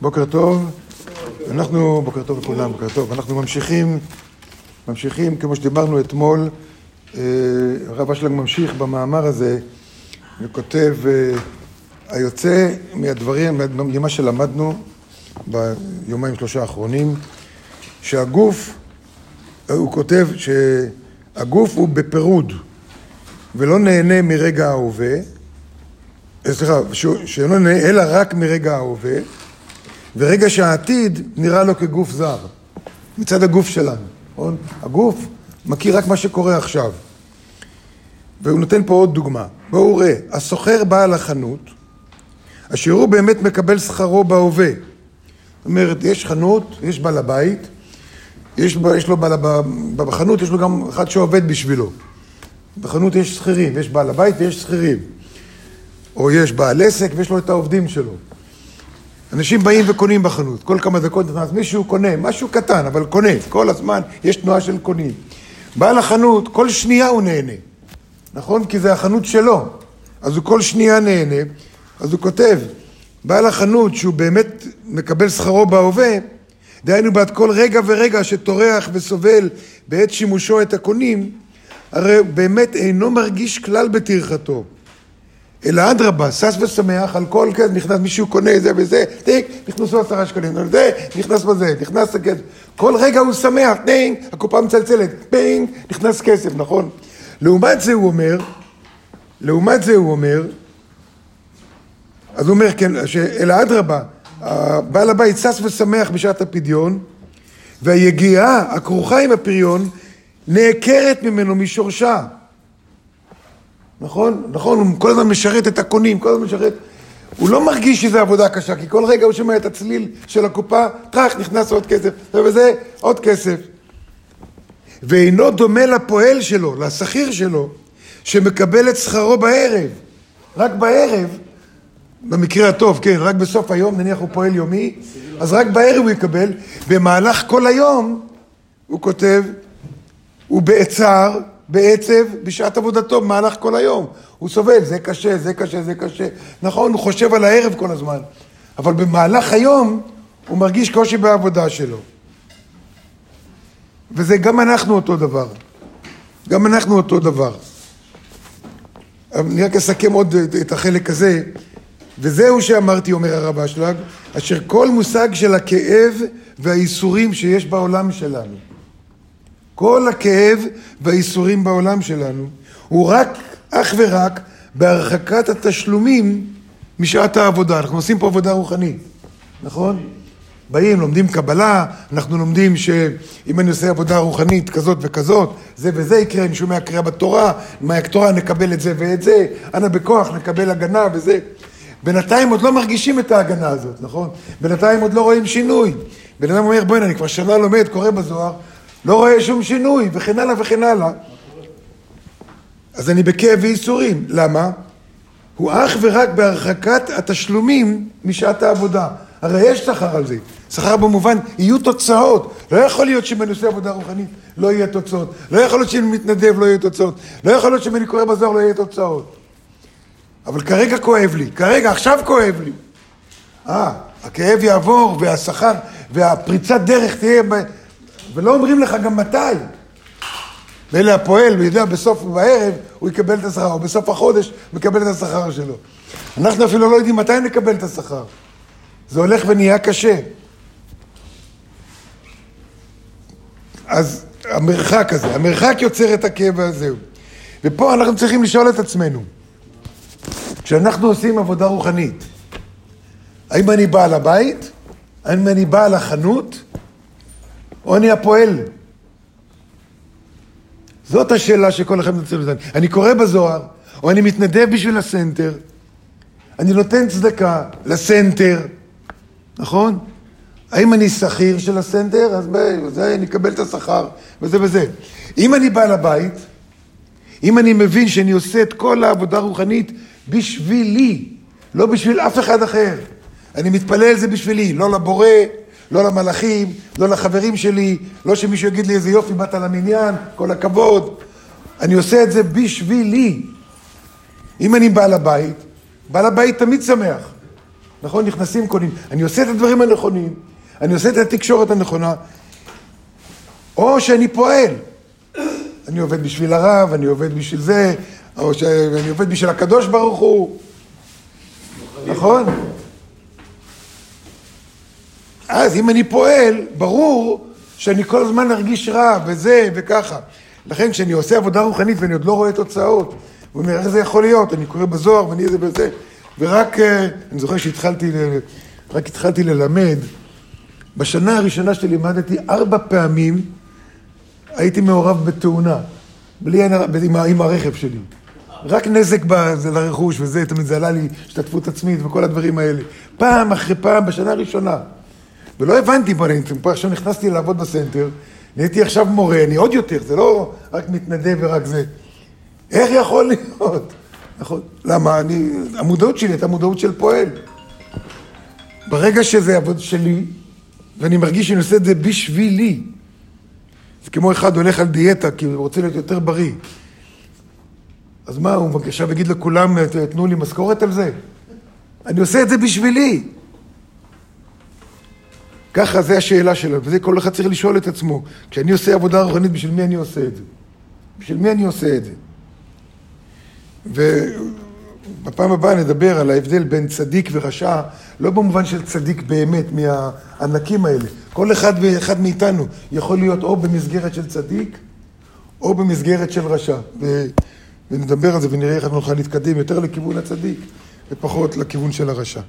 בוקר טוב, אנחנו, בוקר טוב לכולם, בוקר טוב, אנחנו ממשיכים, ממשיכים כמו שדיברנו אתמול, אה, הרב אשלג ממשיך במאמר הזה וכותב, אה, היוצא מהדברים, ממה שלמדנו ביומיים שלושה האחרונים, שהגוף, הוא כותב שהגוף הוא בפירוד ולא נהנה מרגע ההווה, אה, סליחה, שאינו נהנה אלא רק מרגע ההווה ורגע שהעתיד נראה לו כגוף זר, מצד הגוף שלנו, נכון? הגוף מכיר רק מה שקורה עכשיו. והוא נותן פה עוד דוגמה. בואו ראה, הסוחר בעל החנות, אשר הוא באמת מקבל שכרו בהווה. זאת אומרת, יש חנות, יש בעל הבית, יש, יש לו בעל, בחנות יש לו גם אחד שעובד בשבילו. בחנות יש שכירים, יש בעל הבית ויש שכירים. או יש בעל עסק ויש לו את העובדים שלו. אנשים באים וקונים בחנות, כל כמה דקות נכנס מישהו קונה, משהו קטן, אבל קונה, כל הזמן יש תנועה של קונים. בעל החנות, כל שנייה הוא נהנה, נכון? כי זה החנות שלו, אז הוא כל שנייה נהנה, אז הוא כותב, בעל החנות שהוא באמת מקבל שכרו בהווה, דהיינו בעד כל רגע ורגע שטורח וסובל בעת שימושו את הקונים, הרי באמת אינו מרגיש כלל בטרחתו. אלא אדרבה, שש ושמח על כל כסף, נכנס מישהו קונה זה וזה, טיק, נכנסו עשרה שקלים, זה, נכנס בזה, נכנס הכסף. כל רגע הוא שמח, טינג, הקופה מצלצלת, פינג, נכנס כסף, נכון? לעומת זה הוא אומר, לעומת זה הוא אומר, אז הוא אומר, כן, אלא אדרבה, בעל הבית שש ושמח בשעת הפדיון, והיגיעה הכרוכה עם הפריון נעקרת ממנו משורשה. נכון? נכון, הוא כל הזמן משרת את הקונים, כל הזמן משרת... הוא לא מרגיש שזו עבודה קשה, כי כל רגע הוא שומע את הצליל של הקופה, טראח, נכנס עוד כסף, וזה עוד כסף. ואינו דומה לפועל שלו, לשכיר שלו, שמקבל את שכרו בערב. רק בערב, במקרה הטוב, כן, רק בסוף היום, נניח הוא פועל יומי, אז רק בערב הוא יקבל. במהלך כל היום, הוא כותב, הוא בעצר, בעצב בשעת עבודתו במהלך כל היום. הוא סובל, זה קשה, זה קשה, זה קשה. נכון, הוא חושב על הערב כל הזמן, אבל במהלך היום הוא מרגיש קושי בעבודה שלו. וזה גם אנחנו אותו דבר. גם אנחנו אותו דבר. אני רק אסכם עוד את החלק הזה, וזהו שאמרתי, אומר הרב אשלג, אשר כל מושג של הכאב והייסורים שיש בעולם שלנו. כל הכאב והייסורים בעולם שלנו הוא רק, אך ורק, בהרחקת התשלומים משעת העבודה. אנחנו עושים פה עבודה רוחנית, נכון? באים, לומדים קבלה, אנחנו לומדים שאם אני עושה עבודה רוחנית כזאת וכזאת, זה וזה יקרה, אני שומע קריאה בתורה, מהתורה נקבל את זה ואת זה, אנא בכוח נקבל הגנה וזה. בינתיים עוד לא מרגישים את ההגנה הזאת, נכון? בינתיים עוד לא רואים שינוי. בן אדם אומר, בוא'נה, אני כבר שנה לומד, קורא בזוהר, לא רואה שום שינוי, וכן הלאה וכן הלאה. אז אני בכאב וייסורים. למה? הוא אך ורק בהרחקת התשלומים משעת העבודה. הרי יש שכר על זה. שכר במובן, יהיו תוצאות. לא יכול להיות שאם אני עושה עבודה רוחנית לא יהיה תוצאות. לא יכול להיות שאם אני מתנדב לא יהיה תוצאות. לא יכול להיות שאם אני קורא בזוהר לא יהיה תוצאות. אבל כרגע כואב לי. כרגע, עכשיו כואב לי. אה, הכאב יעבור והשכר והפריצת דרך תהיה ולא אומרים לך גם מתי. ואלה הפועל, הוא יודע, בסוף בערב הוא יקבל את השכר, או בסוף החודש הוא יקבל את השכר שלו. אנחנו אפילו לא יודעים מתי נקבל את השכר. זה הולך ונהיה קשה. אז המרחק הזה, המרחק יוצר את הכאב הזה. ופה אנחנו צריכים לשאול את עצמנו, כשאנחנו עושים עבודה רוחנית, האם אני בעל הבית? האם אני בעל החנות? אני הפועל? זאת השאלה שכל אחד צריך לדעת. אני קורא בזוהר, או אני מתנדב בשביל הסנטר, אני נותן צדקה לסנטר, נכון? האם אני שכיר של הסנטר? אז בזה אני אקבל את השכר, וזה וזה. אם אני בא לבית, אם אני מבין שאני עושה את כל העבודה הרוחנית בשבילי, לא בשביל אף אחד אחר, אני מתפלל זה בשבילי, לא לבורא, לא למלאכים, לא לחברים שלי, לא שמישהו יגיד לי איזה יופי, באת למניין, כל הכבוד. אני עושה את זה בשבילי. אם אני בעל הבית, בעל הבית תמיד שמח. נכון? נכנסים, קונים. אני עושה את הדברים הנכונים, אני עושה את התקשורת הנכונה, או שאני פועל. אני עובד בשביל הרב, אני עובד בשביל זה, או שאני עובד בשביל הקדוש ברוך הוא. נכון? אז אם אני פועל, ברור שאני כל הזמן ארגיש רע, וזה, וככה. לכן כשאני עושה עבודה רוחנית ואני עוד לא רואה תוצאות, הוא אומר, איך זה יכול להיות? אני קורא בזוהר ואני זה וזה. ורק, אה, אני זוכר שהתחלתי, רק התחלתי ללמד, בשנה הראשונה שלימדתי ארבע פעמים הייתי מעורב בתאונה, בלי, עם, עם הרכב שלי. רק נזק זה לרכוש וזה, תמיד זה עלה לי השתתפות עצמית וכל הדברים האלה. פעם אחרי פעם, בשנה הראשונה. ולא הבנתי אני, פה עכשיו נכנסתי לעבוד בסנטר, נהייתי עכשיו מורה, אני עוד יותר, זה לא רק מתנדב ורק זה. איך יכול להיות? נכון. למה? אני, המודעות שלי הייתה מודעות של פועל. ברגע שזה עבוד שלי, ואני מרגיש שאני עושה את זה בשבילי, זה כמו אחד הולך על דיאטה, כי הוא רוצה להיות יותר בריא. אז מה, הוא עכשיו יגיד לכולם, תנו לי משכורת על זה? אני עושה את זה בשבילי. ככה, זה השאלה שלו, וזה כל אחד צריך לשאול את עצמו. כשאני עושה עבודה רוחנית, בשביל מי אני עושה את זה? בשביל מי אני עושה את זה? ובפעם הבאה נדבר על ההבדל בין צדיק ורשע, לא במובן של צדיק באמת, מהענקים האלה. כל אחד ואחד מאיתנו יכול להיות או במסגרת של צדיק, או במסגרת של רשע. ו... ונדבר על זה ונראה איך אנחנו נוכל להתקדם יותר לכיוון הצדיק ופחות לכיוון של הרשע.